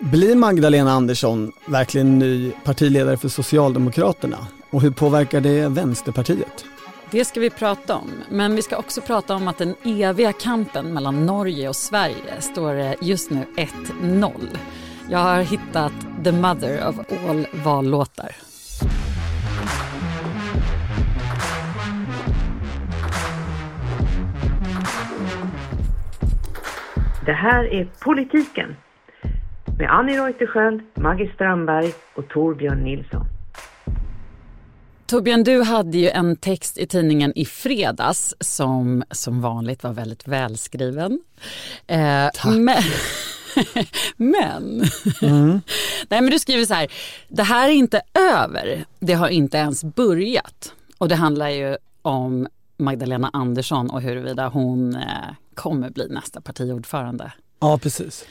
Blir Magdalena Andersson verkligen ny partiledare för Socialdemokraterna? Och hur påverkar det Vänsterpartiet? Det ska vi prata om, men vi ska också prata om att den eviga kampen mellan Norge och Sverige står just nu 1-0. Jag har hittat the mother of all vallåtar. Det här är Politiken med Annie Reuterskiöld, Maggie Strandberg och Torbjörn Nilsson. Torbjörn, du hade ju en text i tidningen i fredags som som vanligt var väldigt välskriven. Eh, Tack. Men, men, mm. Nej, men du skriver så här, det här är inte över, det har inte ens börjat. Och det handlar ju om Magdalena Andersson och huruvida hon eh, kommer bli nästa partiordförande. Ja, precis.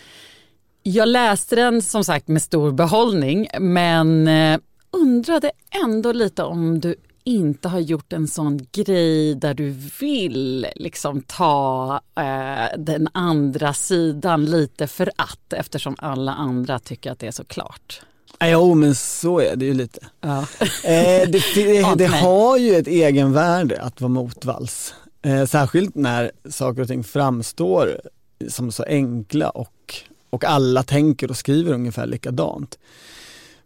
Jag läste den som sagt med stor behållning men eh, undrade ändå lite om du inte har gjort en sån grej där du vill liksom ta eh, den andra sidan lite för att eftersom alla andra tycker att det är så klart. Jo men så är det ju lite. Ja. eh, det, det, det har ju ett egenvärde att vara motvalls. Eh, särskilt när saker och ting framstår som så enkla och, och alla tänker och skriver ungefär likadant.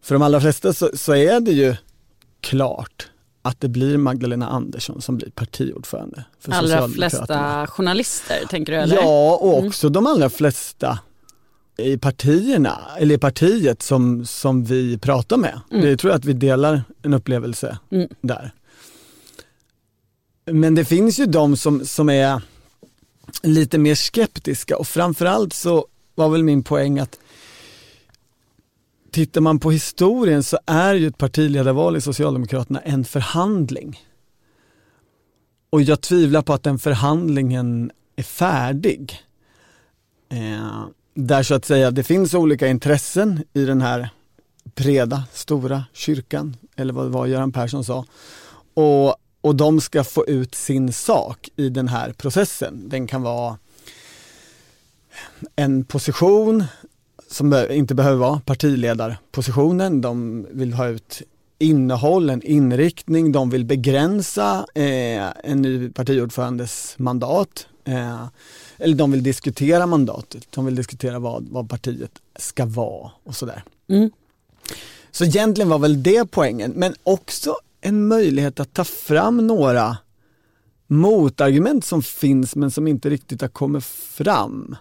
För de allra flesta så, så är det ju klart att det blir Magdalena Andersson som blir partiordförande. För allra flesta journalister tänker du eller? Ja och mm. också mm. de allra flesta i partierna, eller i partiet som, som vi pratar med. Mm. Det tror jag att vi delar en upplevelse mm. där. Men det finns ju de som, som är lite mer skeptiska och framförallt så var väl min poäng att tittar man på historien så är ju ett partiledarval i Socialdemokraterna en förhandling. Och jag tvivlar på att den förhandlingen är färdig. Eh, där så att säga det finns olika intressen i den här breda, stora kyrkan, eller vad det var Göran Persson sa. Och och de ska få ut sin sak i den här processen. Den kan vara en position som inte behöver vara partiledarpositionen. De vill ha ut innehåll, en inriktning, de vill begränsa eh, en ny partiordförandes mandat. Eh, eller de vill diskutera mandatet, de vill diskutera vad, vad partiet ska vara och sådär. Mm. Så egentligen var väl det poängen, men också en möjlighet att ta fram några motargument som finns men som inte riktigt har kommit fram.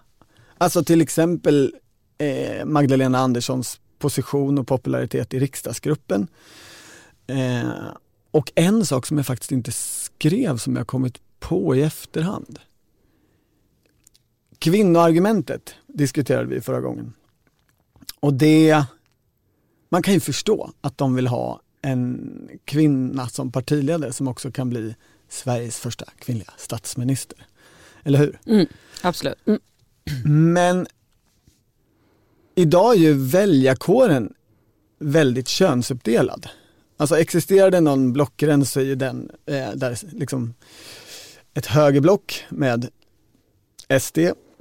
Alltså till exempel eh, Magdalena Anderssons position och popularitet i riksdagsgruppen. Eh, och en sak som jag faktiskt inte skrev som jag kommit på i efterhand. Kvinnoargumentet diskuterade vi förra gången. Och det, man kan ju förstå att de vill ha en kvinna som partiledare som också kan bli Sveriges första kvinnliga statsminister. Eller hur? Mm, absolut. Mm. Men idag är ju väljarkåren väldigt könsuppdelad. Alltså existerar det någon blockgräns så är ju den eh, där liksom ett högerblock med SD,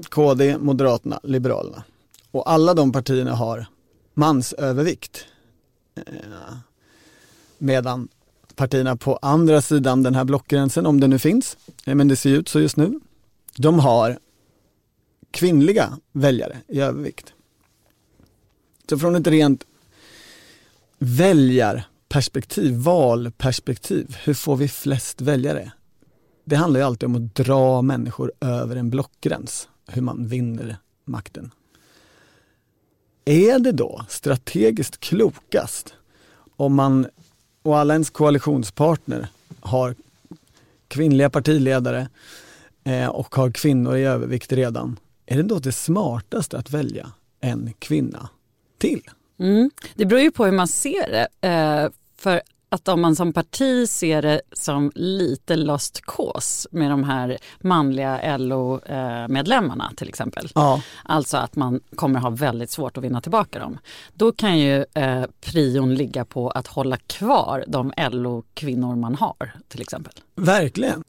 KD, Moderaterna, Liberalerna. Och alla de partierna har mansövervikt. Eh, Medan partierna på andra sidan den här blockgränsen, om det nu finns, eh, men det ser ut så just nu, de har kvinnliga väljare i övervikt. Så från ett rent väljarperspektiv, valperspektiv, hur får vi flest väljare? Det handlar ju alltid om att dra människor över en blockgräns, hur man vinner makten. Är det då strategiskt klokast om man och alla ens koalitionspartner har kvinnliga partiledare eh, och har kvinnor i övervikt redan, är det då det smartaste att välja en kvinna till? Mm. Det beror ju på hur man ser det. Eh, för att om man som parti ser det som lite lost cause med de här manliga LO-medlemmarna till exempel. Ja. Alltså att man kommer ha väldigt svårt att vinna tillbaka dem. Då kan ju eh, prion ligga på att hålla kvar de LO-kvinnor man har till exempel. Verkligen. Sen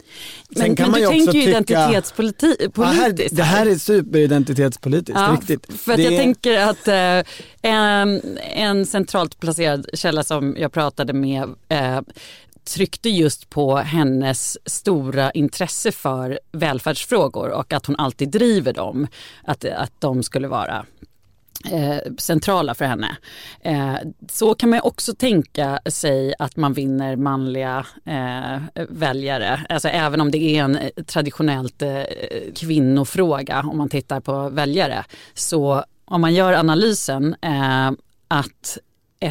men, kan men man du tänker ju identitetspolitiskt. Ja, här, det här är superidentitetspolitiskt, ja, riktigt. För att det jag tänker att eh, en, en centralt placerad källa som jag pratade med eh, tryckte just på hennes stora intresse för välfärdsfrågor och att hon alltid driver dem. Att, att de skulle vara Eh, centrala för henne. Eh, så kan man också tänka sig att man vinner manliga eh, väljare. Alltså även om det är en eh, traditionellt eh, kvinnofråga om man tittar på väljare. Så om man gör analysen eh, att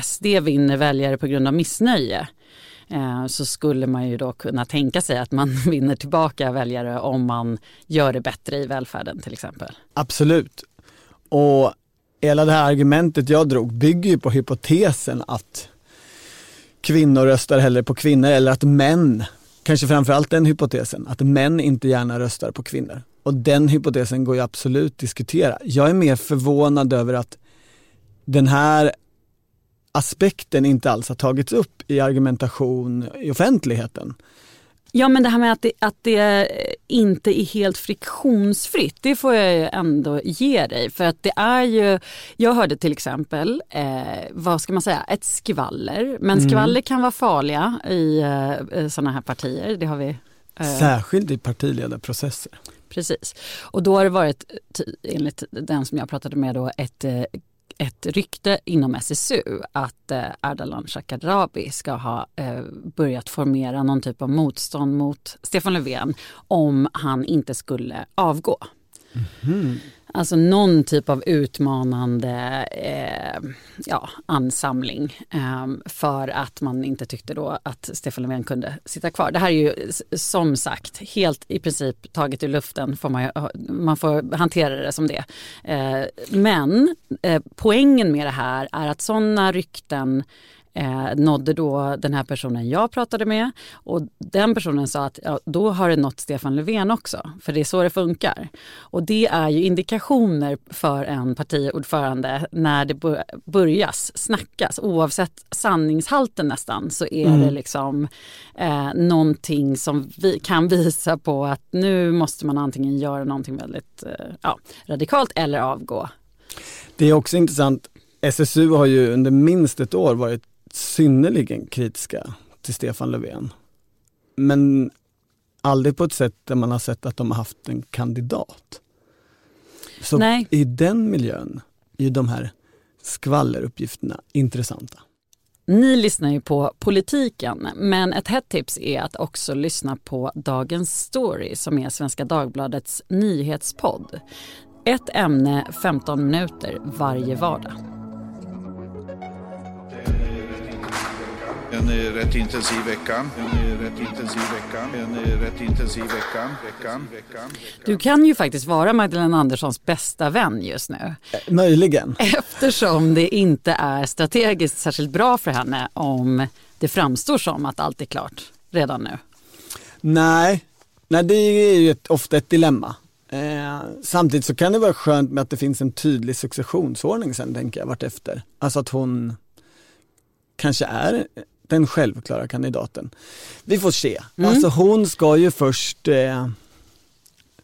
SD vinner väljare på grund av missnöje eh, så skulle man ju då kunna tänka sig att man vinner tillbaka väljare om man gör det bättre i välfärden till exempel. Absolut. Och hela det här argumentet jag drog bygger ju på hypotesen att kvinnor röstar hellre på kvinnor eller att män, kanske framförallt den hypotesen, att män inte gärna röstar på kvinnor. Och den hypotesen går ju absolut att diskutera. Jag är mer förvånad över att den här aspekten inte alls har tagits upp i argumentation i offentligheten. Ja men det här med att det, att det inte är helt friktionsfritt, det får jag ju ändå ge dig. För att det är ju, jag hörde till exempel, eh, vad ska man säga, ett skvaller. Men mm. skvaller kan vara farliga i eh, sådana här partier. Det har vi eh, Särskilt i partiledarprocesser. Precis. Och då har det varit, enligt den som jag pratade med, då, ett eh, ett rykte inom SSU att eh, Ardalan Shekarabi ska ha eh, börjat formera någon typ av motstånd mot Stefan Löfven om han inte skulle avgå. Mm -hmm. Alltså någon typ av utmanande eh, ja, ansamling eh, för att man inte tyckte då att Stefan Löfven kunde sitta kvar. Det här är ju som sagt helt i princip taget ur luften. Får man, man får hantera det som det. Eh, men eh, poängen med det här är att sådana rykten eh, nådde då den här personen jag pratade med och den personen sa att ja, då har det nått Stefan Löfven också, för det är så det funkar. Och det är ju indikationer för en partiordförande när det börjas snackas, oavsett sanningshalten nästan, så är mm. det liksom eh, någonting som vi kan visa på att nu måste man antingen göra någonting väldigt eh, ja, radikalt eller avgå. Det är också intressant, SSU har ju under minst ett år varit synnerligen kritiska till Stefan Löfven. Men aldrig på ett sätt där man har sett att de har haft en kandidat. Så Nej. i den miljön är de här skvalleruppgifterna intressanta. Ni lyssnar ju på politiken, men ett hett tips är att också lyssna på Dagens Story som är Svenska Dagbladets nyhetspodd. Ett ämne 15 minuter varje vardag. En rätt intensiv vecka. En rätt intensiv vecka. En rätt intensiv vecka. Veckan. Veckan. Du kan ju faktiskt vara Magdalena Anderssons bästa vän just nu. Eh, möjligen. Eftersom det inte är strategiskt särskilt bra för henne om det framstår som att allt är klart redan nu. Nej, Nej det är ju ett, ofta ett dilemma. Eh, samtidigt så kan det vara skönt med att det finns en tydlig successionsordning sen tänker jag vartefter. Alltså att hon kanske är den självklara kandidaten. Vi får se. Mm. Alltså hon ska ju först eh,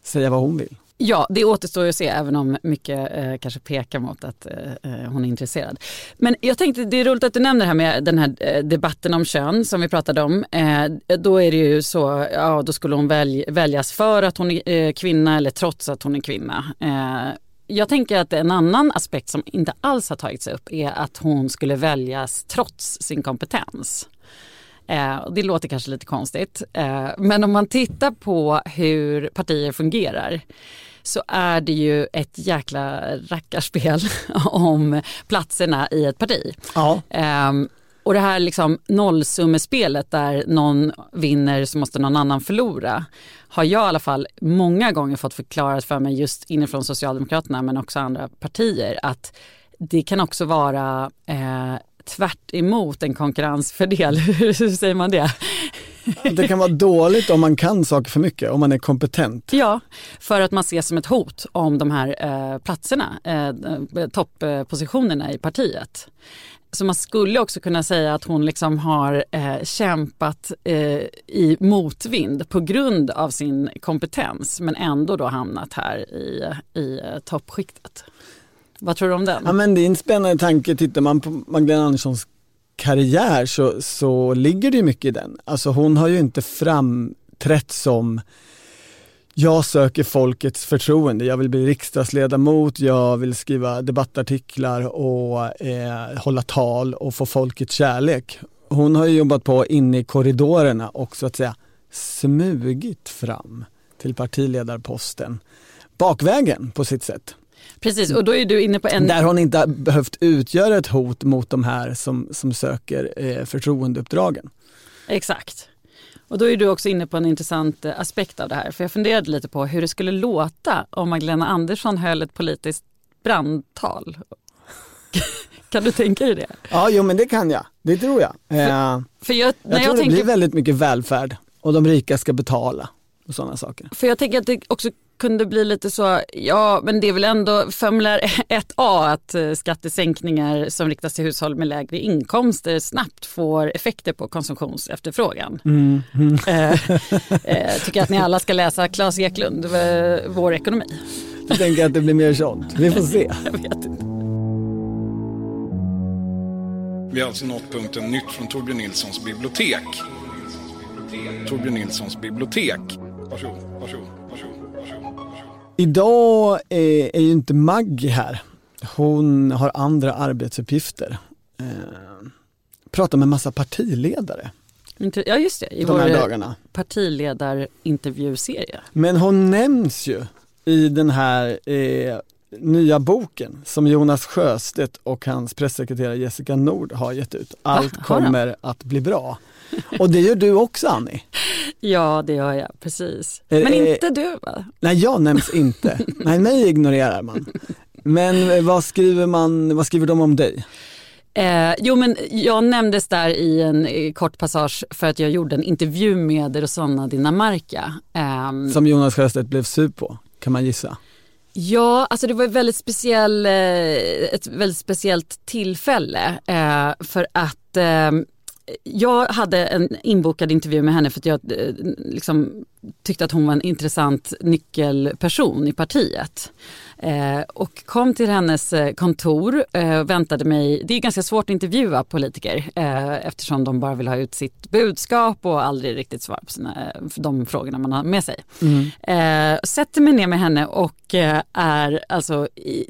säga vad hon vill. Ja, det återstår ju att se även om mycket eh, kanske pekar mot att eh, eh, hon är intresserad. Men jag tänkte det är roligt att du nämner det här med den här eh, debatten om kön som vi pratade om. Eh, då är det ju så, ja då skulle hon välj, väljas för att hon är eh, kvinna eller trots att hon är kvinna. Jag tänker att en annan aspekt som inte alls har tagits upp är att hon skulle väljas trots sin kompetens. Eh, det låter kanske lite konstigt, eh, men om man tittar på hur partier fungerar så är det ju ett jäkla rackarspel om platserna i ett parti. Ja. Eh, och det här liksom nollsummespelet där någon vinner så måste någon annan förlora har jag i alla fall många gånger fått förklarat för mig just inifrån Socialdemokraterna men också andra partier att det kan också vara eh, tvärt emot en konkurrensfördel. Hur säger man det? Det kan vara dåligt om man kan saker för mycket, om man är kompetent. Ja, för att man ses som ett hot om de här eh, platserna, eh, topppositionerna i partiet. Så man skulle också kunna säga att hon liksom har eh, kämpat eh, i motvind på grund av sin kompetens men ändå då hamnat här i, i eh, toppskiktet. Vad tror du om den? Ja, men det är en spännande tanke. Tittar man på Magdalena Anderssons karriär så, så ligger det ju mycket i den. Alltså hon har ju inte framträtt som jag söker folkets förtroende, jag vill bli riksdagsledamot, jag vill skriva debattartiklar och eh, hålla tal och få folkets kärlek. Hon har ju jobbat på inne i korridorerna och så att säga smugit fram till partiledarposten bakvägen på sitt sätt. Precis, och då är du inne på en... Där hon inte behövt utgöra ett hot mot de här som, som söker eh, förtroendeuppdragen. Exakt. Och då är du också inne på en intressant eh, aspekt av det här. För jag funderade lite på hur det skulle låta om Magdalena Andersson höll ett politiskt brandtal. kan du tänka dig det? Ja, jo men det kan jag. Det tror jag. För, eh, för jag, jag tror jag det tänker... blir väldigt mycket välfärd och de rika ska betala och sådana saker. För jag tänker att det också kunde bli lite så, ja men det är väl ändå formulär 1A att eh, skattesänkningar som riktas till hushåll med lägre inkomster snabbt får effekter på konsumtionsefterfrågan. Mm. Mm. Eh, eh, tycker att ni alla ska läsa Klas Eklund, Vår ekonomi. Jag tänker att det blir mer sånt, vi får se. Jag vet inte. Vi har alltså nått punkten nytt från Torbjörn Nilssons bibliotek. Torbjörn Nilssons bibliotek. Varsågod, varsågod. Idag är, är ju inte Maggie här. Hon har andra arbetsuppgifter. Eh, pratar med massa partiledare. Ja just det, i de dagarna. partiledarintervjuserie. Men hon nämns ju i den här eh, nya boken som Jonas Sjöstedt och hans pressekreterare Jessica Nord har gett ut. Allt kommer att bli bra. Och det gör du också Annie. Ja det gör jag, precis. Men eh, inte du va? Nej jag nämns inte. Nej mig ignorerar man. Men eh, vad skriver, man, vad skriver de om dig? Eh, jo men jag nämndes där i en eh, kort passage för att jag gjorde en intervju med Rosanna Dinamarca. Eh, Som Jonas Sjöstedt blev sur på, kan man gissa? Ja, alltså det var ett väldigt, speciell, eh, ett väldigt speciellt tillfälle eh, för att eh, jag hade en inbokad intervju med henne för att jag eh, liksom, tyckte att hon var en intressant nyckelperson i partiet. Eh, och kom till hennes eh, kontor eh, väntade mig, det är ganska svårt att intervjua politiker eh, eftersom de bara vill ha ut sitt budskap och aldrig riktigt svara på sina, eh, de frågorna man har med sig. Mm. Eh, sätter mig ner med henne och är alltså i,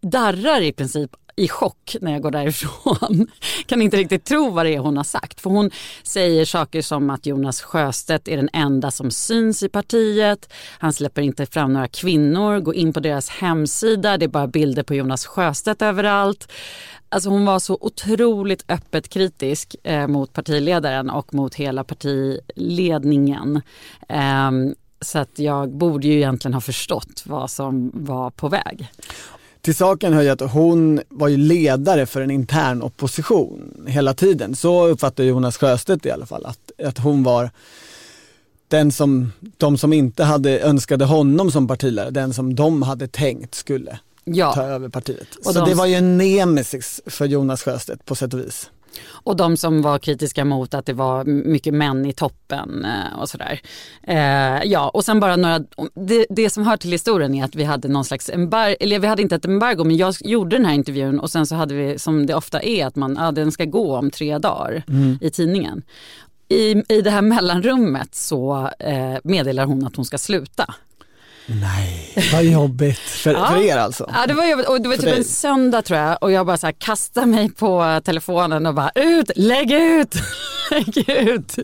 darrar i princip i chock när jag går därifrån. Kan inte riktigt tro vad det är hon har sagt. För hon säger saker som att Jonas Sjöstedt är den enda som syns i partiet. Han släpper inte fram några kvinnor. Gå in på deras hemsida, det är bara bilder på Jonas Sjöstedt överallt. Alltså hon var så otroligt öppet kritisk eh, mot partiledaren och mot hela partiledningen. Eh, så att jag borde ju egentligen ha förstått vad som var på väg. Till saken hör ju att hon var ju ledare för en intern opposition hela tiden. Så uppfattar Jonas Sjöstedt i alla fall, att, att hon var den som, de som inte hade önskade honom som partiledare, den som de hade tänkt skulle ja. ta över partiet. Och Så de... det var ju en nemesis för Jonas Sjöstedt på sätt och vis. Och de som var kritiska mot att det var mycket män i toppen eh, och sådär. Eh, ja, och sen bara några, det, det, som hör till historien är att vi hade någon slags embargo, eller vi hade inte ett embargo men jag gjorde den här intervjun och sen så hade vi som det ofta är att man, ja, den ska gå om tre dagar mm. i tidningen. I, I det här mellanrummet så eh, meddelar hon att hon ska sluta. Nej, vad jobbigt. För, ja. för er alltså? Ja, det var jobbigt. Och det var typ dig. en söndag tror jag och jag bara så här kastade mig på telefonen och bara ut, lägg ut, lägg ut.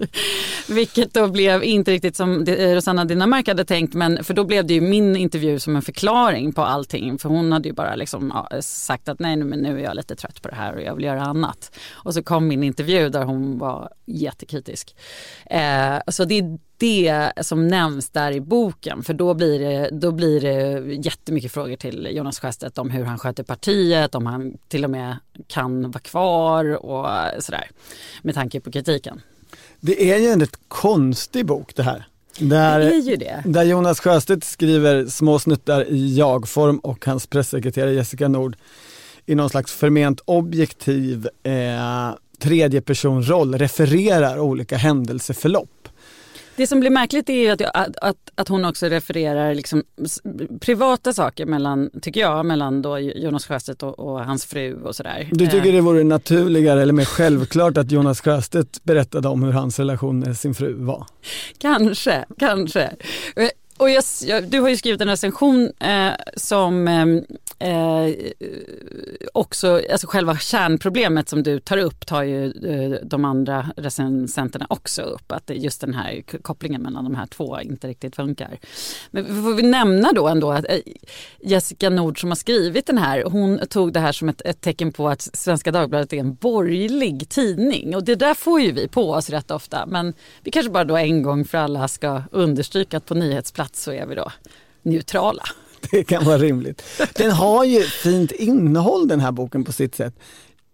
Vilket då blev inte riktigt som Rosanna Dinamark hade tänkt men för då blev det ju min intervju som en förklaring på allting. För hon hade ju bara liksom, sagt att nej men nu är jag lite trött på det här och jag vill göra annat. Och så kom min intervju där hon var jättekritisk. Eh, så det är det som nämns där i boken för då blir det, då blir det jättemycket frågor till Jonas Sjöstedt om hur han sköter partiet, om han till och med kan vara kvar och sådär med tanke på kritiken. Det är ju en rätt konstig bok det här. Där, Det är ju det. där Jonas Sjöstedt skriver små snuttar i jag-form och hans pressekreterare Jessica Nord i någon slags förment objektiv eh, tredjepersonroll refererar olika händelseförlopp. Det som blir märkligt är att, att, att, att hon också refererar liksom privata saker mellan, tycker jag, mellan då Jonas Sjöstedt och, och hans fru och sådär. Du tycker Eh, det vore naturligare eller mer självklart att Jonas Sjöstedt berättade om hur hans relation med sin fru var? Kanske, kanske. Och jag, jag, du har ju skrivit en recension eh, som ehm, eh, också, alltså själva kärnproblemet som du tar upp tar ju eh, de andra recensenterna också upp. Att det just den här kopplingen mellan de här två inte riktigt funkar. Men får vi nämna då ändå att eh, Jessica Nord som har skrivit den här, hon tog det här som ett, ett tecken på att Svenska Dagbladet är en borgerlig tidning. Och det där får ju vi på oss rätt ofta. Men vi kanske bara då en gång för alla ska understryka att på nyhetsplats så är vi då neutrala. Det kan vara rimligt. Den har ju fint innehåll den här boken på sitt sätt.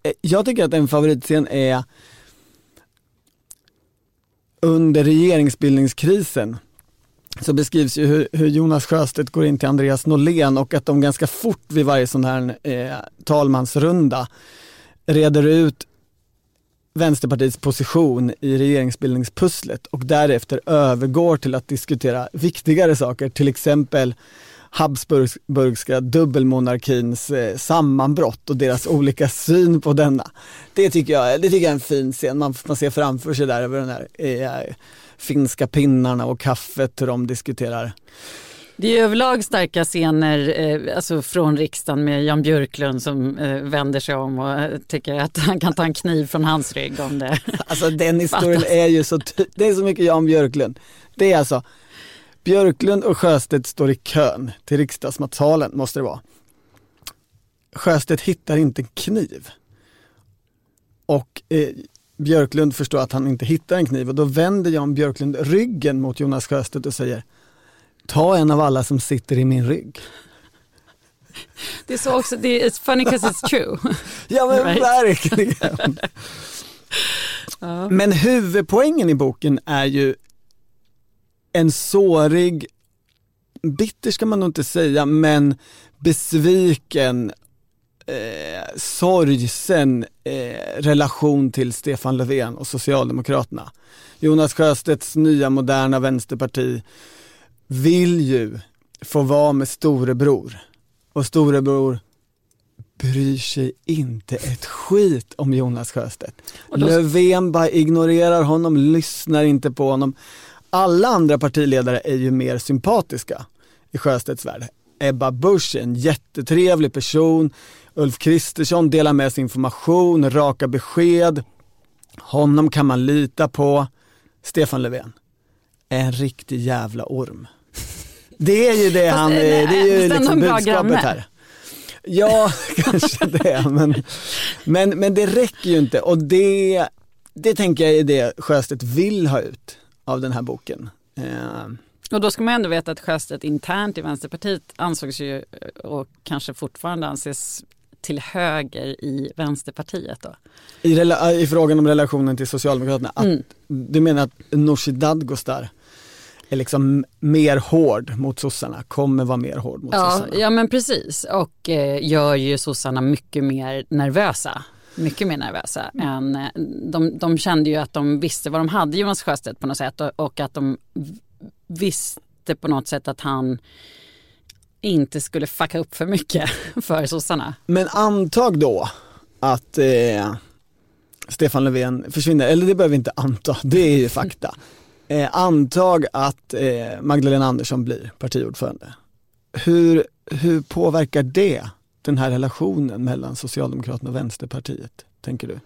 Eh, jag tycker att en favoritscen är under regeringsbildningskrisen så beskrivs ju hur, hur Jonas Sjöstedt går in till Andreas Norlén och att de ganska fort vid varje sån här eh, talmansrunda reder ut Vänsterpartiets position i regeringsbildningspusslet och därefter övergår till att diskutera viktigare saker, till exempel Habsburgska dubbelmonarkins eh, sammanbrott och deras olika syn på denna. Det tycker jag, det tycker jag är en fin scen, man, man ser framför sig där över den här eh, finska pinnarna och kaffet hur de diskuterar. Det är överlag starka scener eh, alltså från riksdagen med Jan Björklund som eh, vänder sig om och eh, tycker att han kan ta en kniv från hans rygg om det. Alltså den historien är ju så, det är så mycket Jan Björklund. Det är alltså, Björklund och Sjöstedt står i kön till riksdagsmatsalen måste det vara. Sjöstedt hittar inte en kniv. Och eh, Björklund förstår att han inte hittar en kniv och då vänder Jan Björklund ryggen mot Jonas Sjöstedt och säger Ta en av alla som sitter i min rygg. Det är så också, det är it's funny because it's true. Ja men Right. verkligen. Ja. Men huvudpoängen i boken är ju en sårig, bitter ska man nog inte säga, men besviken, eh, sorgsen eh, relation till Stefan Löfven och Socialdemokraterna. Jonas Sjöstedts nya moderna vänsterparti vill ju få vara med storebror och storebror bryr sig inte ett skit om Jonas Sjöstedt. Då- Löfven bara ignorerar honom, lyssnar inte på honom. Alla andra partiledare är ju mer sympatiska i Sjöstedts värld. Ebba Busch är en jättetrevlig person, Ulf Kristersson delar med sig information, raka besked. Honom kan man lita på. Stefan Löfven en riktig jävla orm. Det är ju det Fast, han, eh, det är ju liksom budskapet här. Ja, kanske det, men, men, men det räcker ju inte och det, det tänker jag är det Sjöstedt vill ha ut av den här boken. Eh, Och då ska man ändå veta att Sjöstedt internt i Vänsterpartiet ansågs ju och kanske fortfarande anses till höger i Vänsterpartiet. Då. i, I frågan om relationen till Socialdemokraterna, att, Mm. du menar att Nooshi Dadgostar är liksom mer hård mot sossarna, kommer vara mer hård mot Ja, sossarna? ja men precis och eh, gör ju sossarna mycket mer nervösa. Mycket mer nervösa än eh, de, de kände ju att de visste vad de hade Jonas Sjöstedt på något sätt och, och att de visste på något sätt att han inte skulle fucka upp för mycket för sossarna. Men antag då att eh, Stefan Löfven försvinner, eller det behöver vi inte anta, det är ju fakta. Eh, antag att eh, Magdalena Andersson blir partiordförande. Hur, hur påverkar det den här relationen mellan Socialdemokraterna och Vänsterpartiet, tänker du?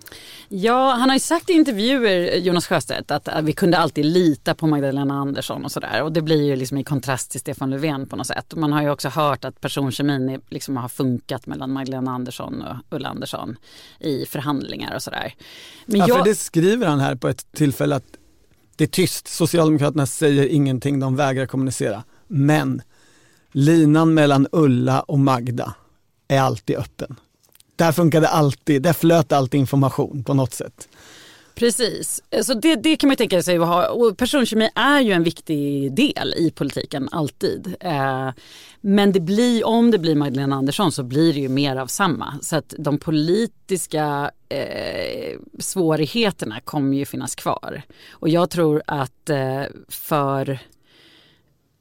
Ja, han har ju sagt i intervjuer, Jonas Sjöstedt, att vi kunde alltid lita på Magdalena Andersson och sådär. Och det blir ju liksom i kontrast till Stefan Löfven på något sätt. Man har ju också hört att personkemin liksom har funkat mellan Magdalena Andersson och Ulla Andersson i förhandlingar och sådär. Men Ja, för jag, det skriver han här på ett tillfälle att det är tyst, Socialdemokraterna säger ingenting, de vägrar kommunicera. Men linan mellan Ulla och Magda är alltid öppen. Där funkade alltid, där flöt alltid information på något sätt. Precis, så det, det kan man tänka sig att ha. Och personkemi är ju en viktig del i politiken, alltid. Eh, men det blir, om det blir Magdalena Andersson så blir det ju mer av samma. Så att de politiska eh, svårigheterna kommer ju finnas kvar. Och jag tror att eh, för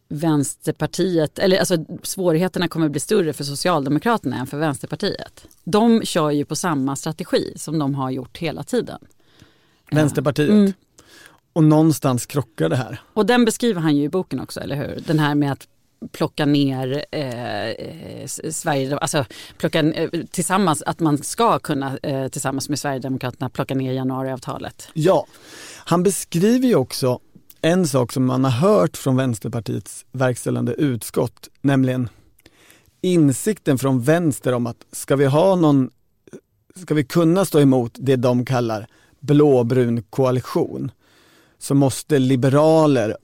Vänsterpartiet, eller alltså svårigheterna kommer bli större för Socialdemokraterna än för Vänsterpartiet. De kör ju på samma strategi som de har gjort hela tiden. Vänsterpartiet. Mm. Och någonstans krockar det här. Och den beskriver han ju i boken också, eller hur? Den här med att plocka ner eh, Sverige, alltså plocka eh, tillsammans, att man ska kunna eh, tillsammans med Sverigedemokraterna plocka ner januariavtalet. Ja, han beskriver ju också en sak som man har hört från Vänsterpartiets verkställande utskott, nämligen insikten från vänster om att ska vi ha någon, ska vi kunna stå emot det de kallar blåbrun koalition så måste liberaler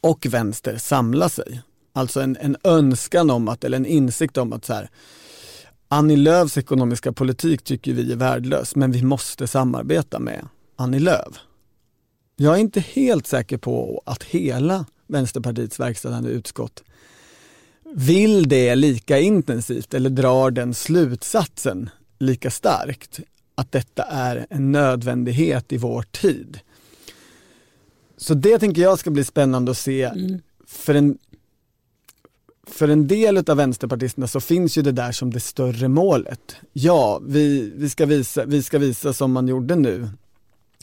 och vänster samla sig. Alltså en, en önskan om att, eller en insikt om att så här, Annie Lööfs ekonomiska politik tycker vi är värdelös, men vi måste samarbeta med Annie Lööf. Jag är inte helt säker på att hela Vänsterpartiets verkställande utskott vill det lika intensivt eller drar den slutsatsen lika starkt att detta är en nödvändighet i vår tid. Så det tänker jag ska bli spännande att se. Mm. För, en, för en del av vänsterpartisterna så finns ju det där som det större målet. Ja, vi, vi, ska, visa, vi ska visa som man gjorde nu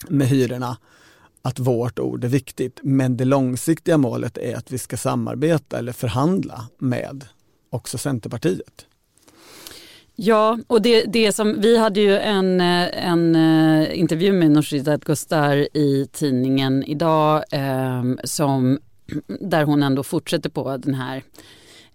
med hyrorna att vårt ord är viktigt. Men det långsiktiga målet är att vi ska samarbeta eller förhandla med också Centerpartiet. Ja, och det, det som, vi hade ju en, en eh, intervju med Nooshi Dadgostar i tidningen idag eh, som, där hon ändå fortsätter på den här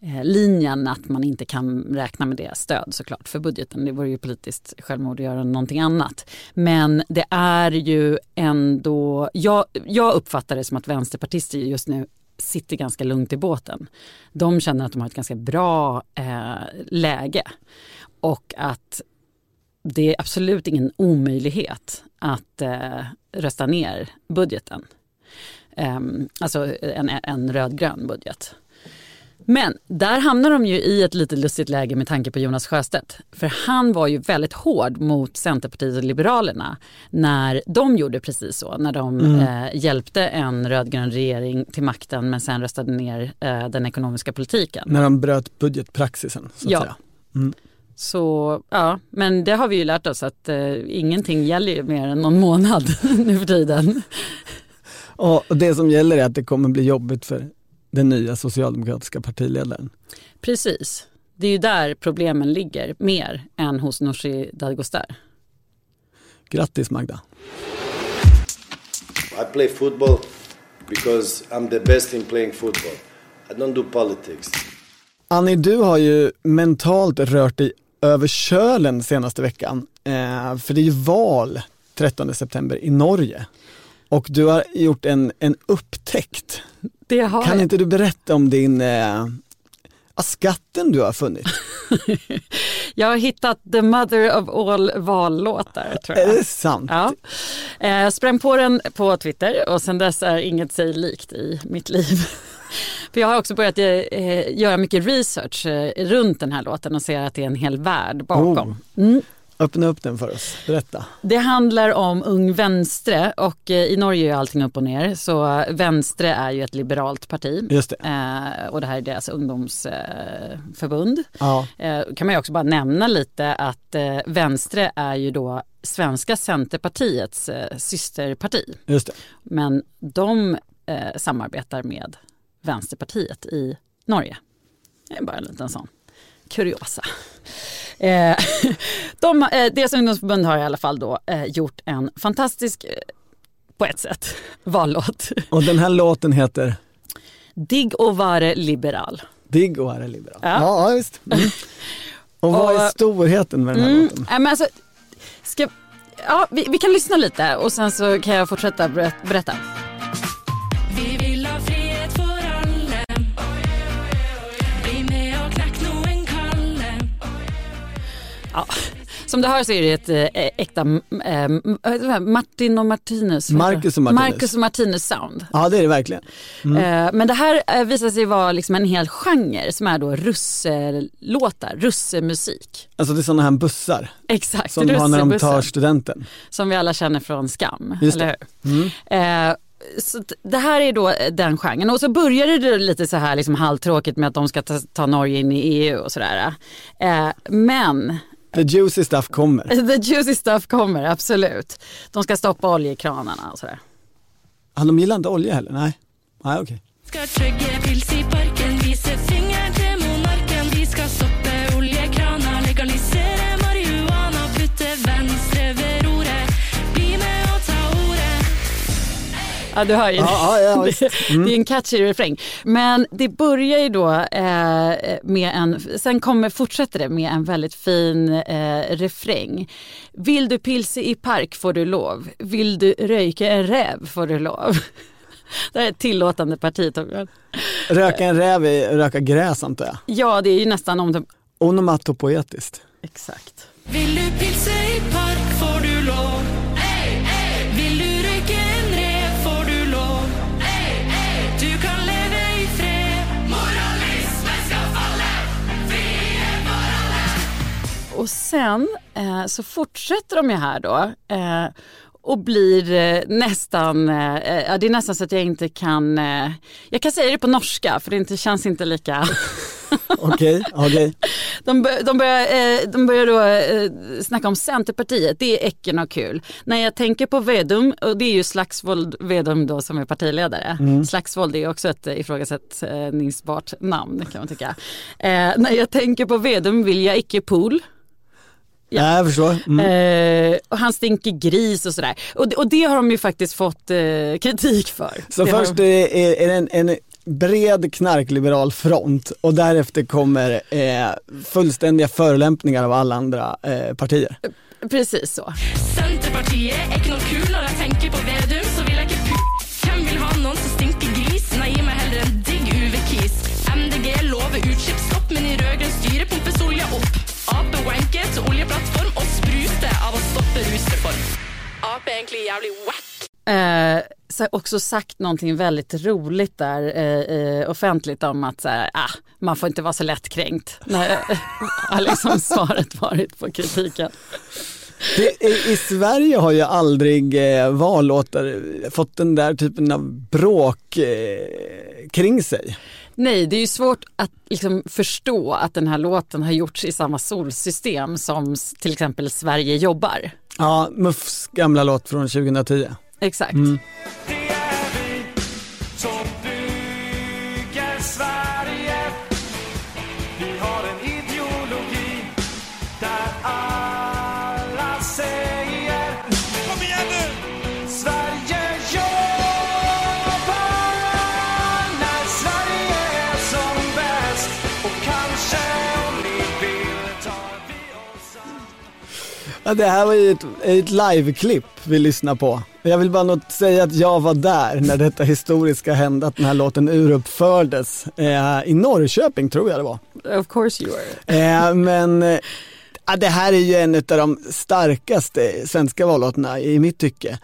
Eh, linjen att man inte kan räkna med det stöd såklart för budgeten. Det vore ju politiskt självmord att göra någonting annat. Men det är ju ändå, jag, jag uppfattar det som att vänsterpartister just nu sitter ganska lugnt i båten. De känner att de har ett ganska bra eh, läge och att det är absolut ingen omöjlighet att eh, rösta ner budgeten. Um, alltså en, en rödgrön budget. Men där hamnar de ju i ett lite lustigt läge med tanke på Jonas Sjöstedt. För han var ju väldigt hård mot Centerpartiet och Liberalerna när de gjorde precis så. När de mm. eh, hjälpte en rödgrön regering till makten men sen röstade ner eh, den ekonomiska politiken. När de bröt budgetpraxisen så att ja. säga. Mm. Så ja, men det har vi ju lärt oss att eh, ingenting gäller ju mer än någon månad nu för tiden. Och det som gäller är att det kommer bli jobbigt för den nya socialdemokratiska partiledaren. Precis. Det är ju där problemen ligger mer än hos Nooshi Dadgostar. Grattis Magda. I play football because I'm the best in playing football. I don't do politics. Annie, du har ju mentalt rört dig över kölen senaste veckan. Eh, för det är ju val 13 september i Norge. Och du har gjort en, en upptäckt. Har kan jag. inte du berätta om din eh, skatten du har funnit? jag har hittat the mother of all vallåtar tror jag. Är det sant? Ja. Eh, sprang på den på Twitter och sen dess är inget sig likt i mitt liv. För jag har också börjat eh, göra mycket research eh, runt den här låten och ser att det är en hel värld bakom. Oh. Mm. Öppna upp den för oss, berätta. Det handlar om Ung Vänstre och eh, i Norge är allting upp och ner. Så Vänstre är ju ett liberalt parti. Just det. Eh, och det här är deras ungdomsförbund. Ja. Eh, kan man ju också bara nämna lite att eh, Vänstre är ju då svenska Centerpartiets eh, systerparti. Just det. Men de eh, samarbetar med Vänsterpartiet i Norge. Det är bara en liten sån kuriosa. Eh, de, eh, deras ungdomsförbund har i alla fall då eh, gjort en fantastisk, eh, på ett sätt, vallåt. Och den här låten heter? Digg och vare liberal. Digg och vare liberal. Ja, ja visst. Mm. Och vad är storheten med den här mm, låten? men alltså, ska, ja, vi, vi, kan lyssna lite och sen så kan jag fortsätta berätta. Ja, Som du hör så är det ett eh, äkta äh, Martin och Martinus. Marcus och Martinus. Marcus och Martinus sound. Ja det är det verkligen. Eh, Men det här visar sig vara liksom en hel genre som är då russelåtar, russemusik. Alltså det är sådana här bussar Exakt, som har när de tar studenten. Som vi alla känner från Skam, Just eller hur? Eh, så det här är då den genren och så började det lite så här liksom halvtråkigt med att de ska ta, ta Norge in i EU och sådär. Men The juicy stuff kommer. the juicy stuff kommer, absolut. De ska stoppa oljekranarna och sådär. Ja, de gillar inte olja heller, nej. Nej okej. Skal chugge pils i parken, vise fingeren til monarken. Vi skal stoppe Ja, du hör ju. Ja, ja, ja, visst. Mm. Det är en catchy refräng. Men det börjar ju då eh, med en, sen kommer, fortsätter det med en väldigt fin eh, refräng. Vill du pilsa i park får du lov. Vill du röjka en räv får du lov. Det här är ett tillåtande parti Torbjörn. Röka en räv är röka gräs antar jag. Ja, det är ju nästan om... Onomatopoetiskt. Exakt. Vill du pilse i park Och sen eh, så fortsätter de ju här då eh, och blir eh, nästan, eh, ja, det är nästan så att jag inte kan, eh, jag kan säga det på norska för det inte, känns inte lika Okej, okej. De, bör, de, börjar, eh, de börjar då eh, snacka om Centerpartiet, det är äcken och kul. När jag tänker på Vedum, och det är ju Slagsvold Vedum då som är partiledare. Slagsvold är också ett eh, ifrågasättningsbart namn kan man tycka. Eh, när jag tänker på Vedum vill jag icke pool. Ja. Ja. Jag förstår. Mm. Eh, och han stinker gris och sådär. Och, det- och det har de ju faktiskt fått eh, kritik för. Så det först de- är, är är det en, en bred knarkliberal front och därefter kommer eh, fullständiga förolämpningar av alla andra eh, partier. Precis så. Senterpartiet er ikke noe kul når jeg tenker på Vedum, så vil jeg ikke pu... Hvem vil ha noen som stinker gris? Nei, gi meg heller en digg UV-kis. MDG lover utslippsstopp, men i rød-grønn styre Ap er egentlig jævlig wack. eh, så också sagt någonting väldigt roligt där eh, eh, offentligt om att så här, ah, man får inte vara så lättkränkt. När, har liksom svaret varit på kritiken. Det, i, I Sverige har ju aldrig eh, vallåtar fått den där typen av bråk eh, kring sig. Nej, det är ju svårt att liksom förstå att den här låten har gjorts i samma solsystem som till exempel Sverige jobbar. Ja, Muffs gamla låt från 2010. Exakt. Det Ja, det här var ju ett, ett liveklipp vi lyssnar på. Jag vill bara något säga att jag var där när detta historiska hände, att den här låten uruppfördes eh, i Norrköping tror jag det var. Of course you are. Eh, men eh, det här är ju en av de starkaste svenska vallåtarna i mitt tycke.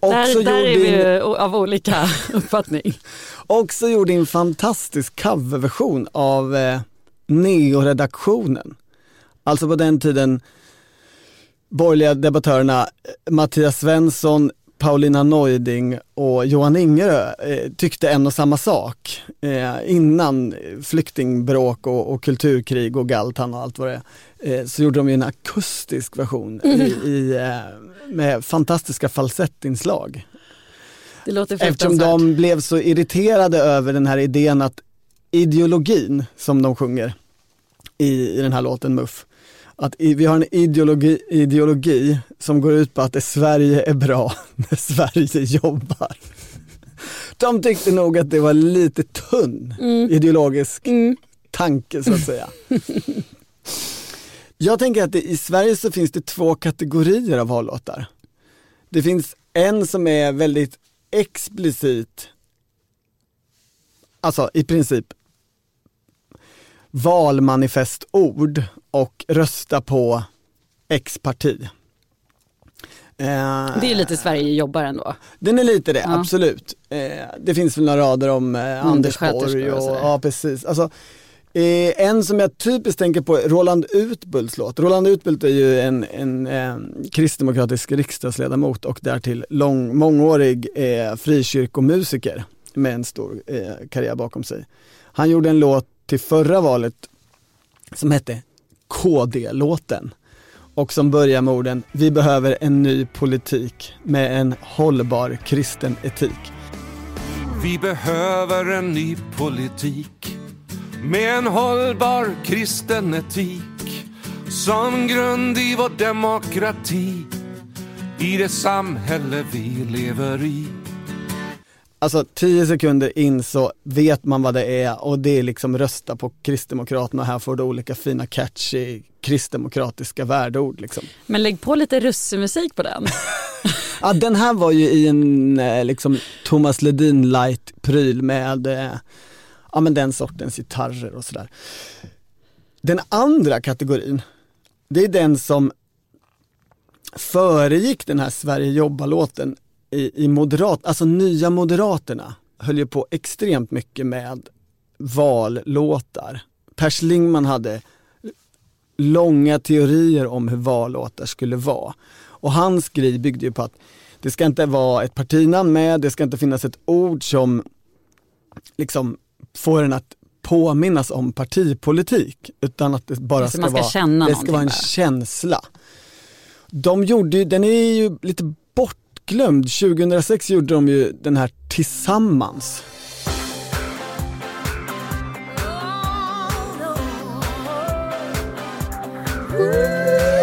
Också, Där, där är gjorde vi en, av olika uppfattning. också gjorde en fantastisk coverversion av eh, Neo-redaktionen. Alltså på den tiden borgerliga debattörerna eh, Mattias Svensson, Paulina Neuding och Johan Ingerö eh, tyckte en och samma sak eh, innan flyktingbråk och, och kulturkrig och Galtan och allt vad det är. Så gjorde de ju en akustisk version i, i, eh, med fantastiska falsettinslag. Det låter Eftersom de blev så irriterade över den här idén att ideologin som de sjunger i, i den här låten Muff, att vi har en ideologi, ideologi som går ut på att det Sverige är bra när Sverige jobbar. De tyckte nog att det var lite tunn ideologisk tanke så att säga. Jag tänker att det, i Sverige så finns det två kategorier av vallåtar. Det finns en som är väldigt explicit, alltså i princip valmanifestord och rösta på X-parti. Eh, Det är lite Sverige jobbar ändå. Den är lite det, Ja. absolut. Eh, det finns väl några rader om eh, Anders Borg och och, ja precis. Alltså, en som jag typiskt tänker på är Roland Utbults låt. Roland Utbult är ju en, en eh, kristdemokratisk riksdagsledamot och därtill lång, mångårig eh, frikyrkomusiker med en stor eh, karriär bakom sig. Han gjorde en låt till förra valet som hette KD-låten och som börjar med orden Vi behöver en ny politik med en hållbar kristen etik. Vi behöver en ny politik med en hållbar kristen etik som grund i vår demokrati i det samhälle vi lever i. Alltså 10 sekunder in så vet man vad det är och det är liksom rösta på Kristdemokraterna. Här får du olika fina catchy kristdemokratiska värdeord liksom. Men lägg på lite russemusik på den. Ja, den här var ju i en eh, liksom Thomas Ledin light pryl med eh, ja, men den sortens gitarrer och sådär. Den andra kategorin, det är den som föregick den här Sverige jobbar-låten i, i Moderat, alltså nya Moderaterna höll ju på extremt mycket med vallåtar. Per Schlingmann hade långa teorier om hur vallåtar skulle vara. Och hans grej byggde ju på att det ska inte vara ett partinamn med, det ska inte finnas ett ord som liksom får en att påminnas om partipolitik, utan att det bara Alltså, ska, ska vara, känna det ska vara en bara. känsla. De gjorde ju, den är ju lite bortglömd, 2006 gjorde de ju den här Tillsammans. Oh, Kom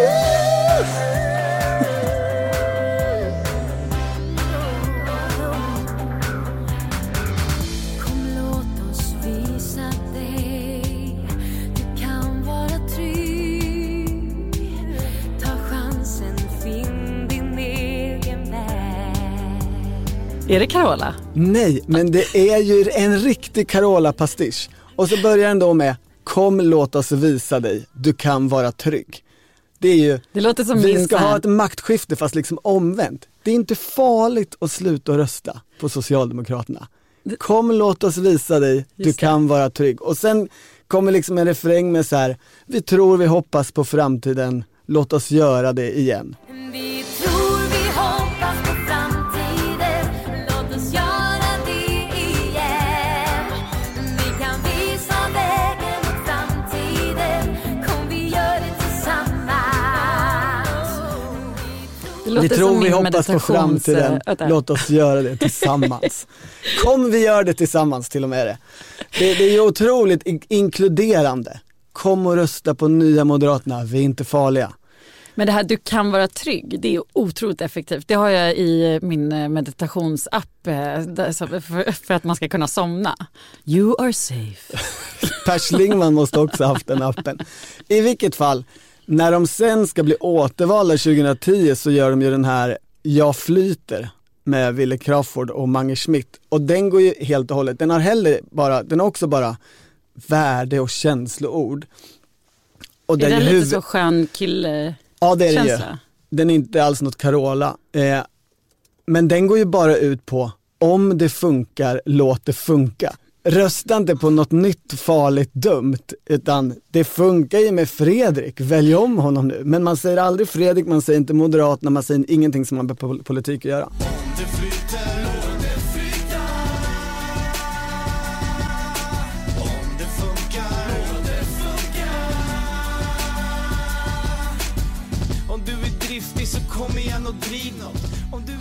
Är det Carola? Nej, men det är ju en riktig Carola-pastisch. Och så börjar den då med Kom låt oss visa dig, du kan vara trygg. Det är ju, Det låter som vi ska ha ett maktskifte fast liksom omvänt. Det är inte farligt att sluta rösta på Socialdemokraterna. Kom låt oss visa dig, du Just det. kan vara trygg. Och sen kommer liksom en refräng med så här, vi tror, vi hoppas på framtiden, låt oss göra det igen. Vi tror, vi Vi tror vi hoppas på framtiden, Vänta. låt oss göra det tillsammans. Kom vi gör det tillsammans till och med det. Det, det är ju otroligt in- inkluderande. Kom och rösta på nya Moderaterna, vi är inte farliga. Men det här du kan vara trygg, det är otroligt effektivt. Det har jag i min eh, meditationsapp eh, för, att man ska kunna somna. You are safe. Per Schlingmann måste också haft den appen. I vilket fall, när de sen ska bli återvalda 2010 så gör de ju den här Jag flyter med Wille Crawford och Mange Schmidt och den går ju helt och hållet, den har heller bara, den har också bara värde och känsloord. Och Är den lite huvud- så skön kille Ja det är det ju. Den är inte alls något Carola. Eh, men den går ju bara ut på, om det funkar, låt det funka. Rösta inte på något nytt farligt dumt, utan det funkar ju med Fredrik, välj om honom nu. Men man säger aldrig Fredrik, man säger inte Moderaterna, man säger ingenting som har med politik att göra.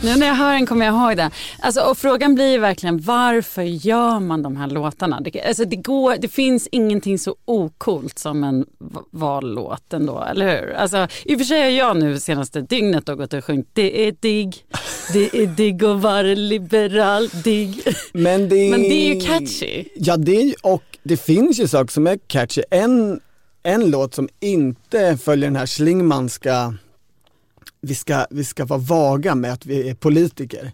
Nu när jag hör den kommer jag ihåg den. Alltså, och frågan blir ju verkligen varför gör man de här låtarna? Det, alltså, det, går, det finns ingenting så okult som en vallåt ändå, eller hur? Alltså, I och för sig har jag nu senaste dygnet då gått och sjungit det är digg, det är digg att vara liberal, digg. Men det, Men det är ju catchy. Ja, det är, och det finns ju saker som är catchy. En, en låt som inte följer den här Schlingmanska, vi ska, vi ska vara vaga med att vi är politiker.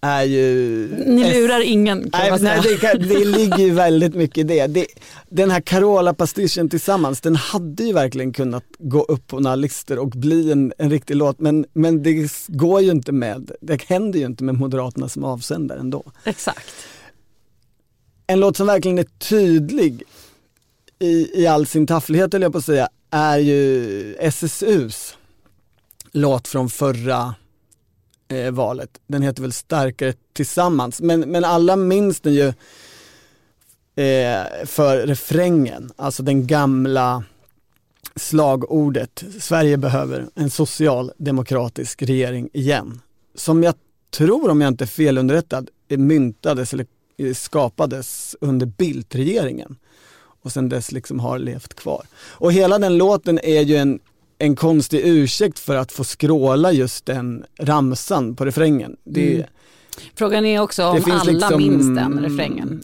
är ju... Ni lurar ingen kan Nej, man säga. nej det, det ligger ju väldigt mycket i det. det den här Carola-pastischen tillsammans, den hade ju verkligen kunnat gå upp på några listor och bli en, en riktig låt men, men det går ju inte med, det händer ju inte med Moderaterna som avsändare ändå. Exakt. En låt som verkligen är tydlig i, i all sin tafflighet höll jag på att säga, är ju SSUs låt från förra eh, valet. Den heter väl Starkare tillsammans, men, men alla minns den ju eh, för refrängen, alltså den gamla slagordet Sverige behöver en socialdemokratisk regering igen. Som jag tror, om jag inte är felunderrättad, eh, myntades eller eh, skapades under Bildt-regeringen och sen dess liksom har levt kvar. Och hela den låten är ju en, en konstig ursäkt för att få skråla just den ramsan på refrängen. Det, Mm. Frågan är också Det om alla liksom- minns den refrängen.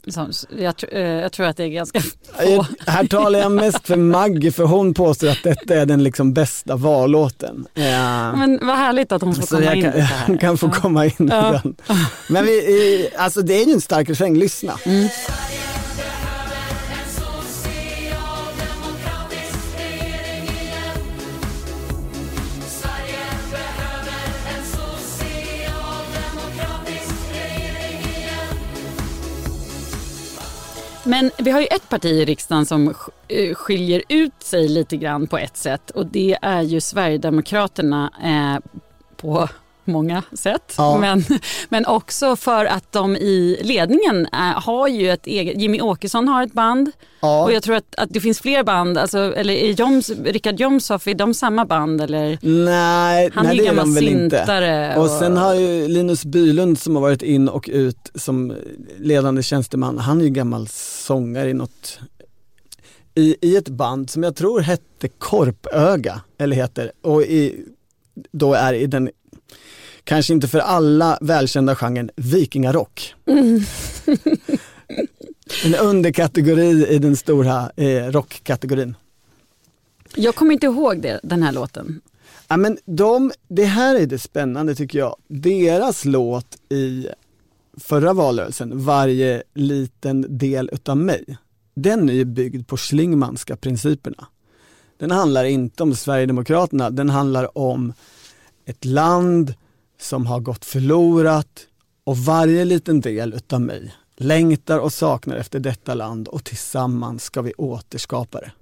Jag, eh, jag tror att det är ganska få. Här talar jag mest för Maggie för hon påstår att detta är den liksom bästa vallåten. Ja. Men vad härligt att hon får Så komma in kan, lite här. kan få komma in Ja. i den. Men vi, alltså det är ju en stark refräng, lyssna. Mm. Men vi har ju ett parti i riksdagen som eh, skiljer ut sig lite grann på ett sätt och det är ju Sverigedemokraterna eh, på många sätt. Ja. Men, men också för att de i ledningen eh, har ju ett eget, Jimmy Åkesson har ett band Ja. och jag tror att, att det finns fler band, alltså, eller är Joms, Richard Jomshoff, är de samma band eller? Nej, Han är nej ju det är de väl inte. Och och- sen har ju Linus Bylund som har varit in och ut som ledande tjänsteman, han är ju gammal sångare i något i, i ett band som jag tror hette Korpöga, eller heter, och i, då är i den, kanske inte för alla välkända genren, vikingarock. En underkategori i den stora eh, rockkategorin. Jag kommer inte ihåg det, den här låten. Ja, men de, det här är det spännande tycker jag. Deras låt i förra valrörelsen, Varje liten del utav mig, den är ju byggd på Schlingmanska principerna. Den handlar inte om Sverigedemokraterna, den handlar om ett land som har gått förlorat och varje liten del utav mig längtar och saknar efter detta land och tillsammans ska vi återskapa det.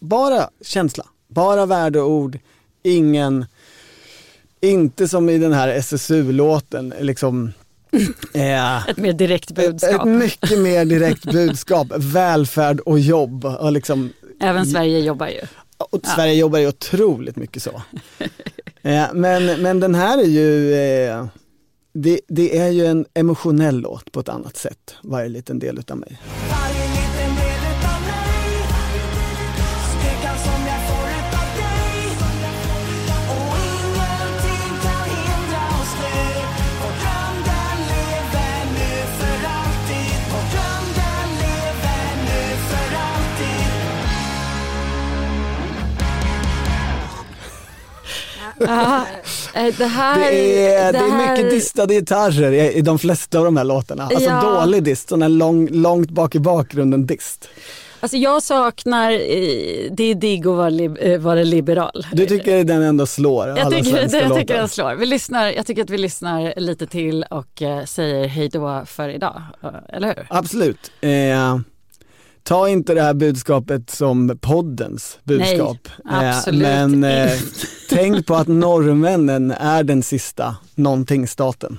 Bara känsla, bara värdeord, ingen, inte som i den här SSU-låten, liksom eh, Ett mer direkt budskap. ett mycket mer direkt budskap, välfärd och jobb. Och liksom, Även Sverige jobbar ju. Och Sverige jobbar ju otroligt mycket så. Eh, men, men den här är ju, eh, det, det är ju en emotionell låt på ett annat sätt, varje liten del utav mig. Det här... Det är, det är här- mycket distade gitarrer i, i de flesta av de här låtarna. Alltså Ja. dålig dist, sån här lång, långt bak i bakgrunden dist. Alltså jag saknar, eh, det är digg att vara, eh, vara liberal. Du tycker den ändå slår Jag alla tycker, svenska jag tycker den slår. Vi lyssnar, jag tycker att vi lyssnar lite till och eh, säger hej då för idag. Eh, Eller hur? Absolut. Eh, ta inte det här budskapet som poddens budskap. Nej, Eh, absolut men eh, tänk på att norrmännen är den sista någonting-staten.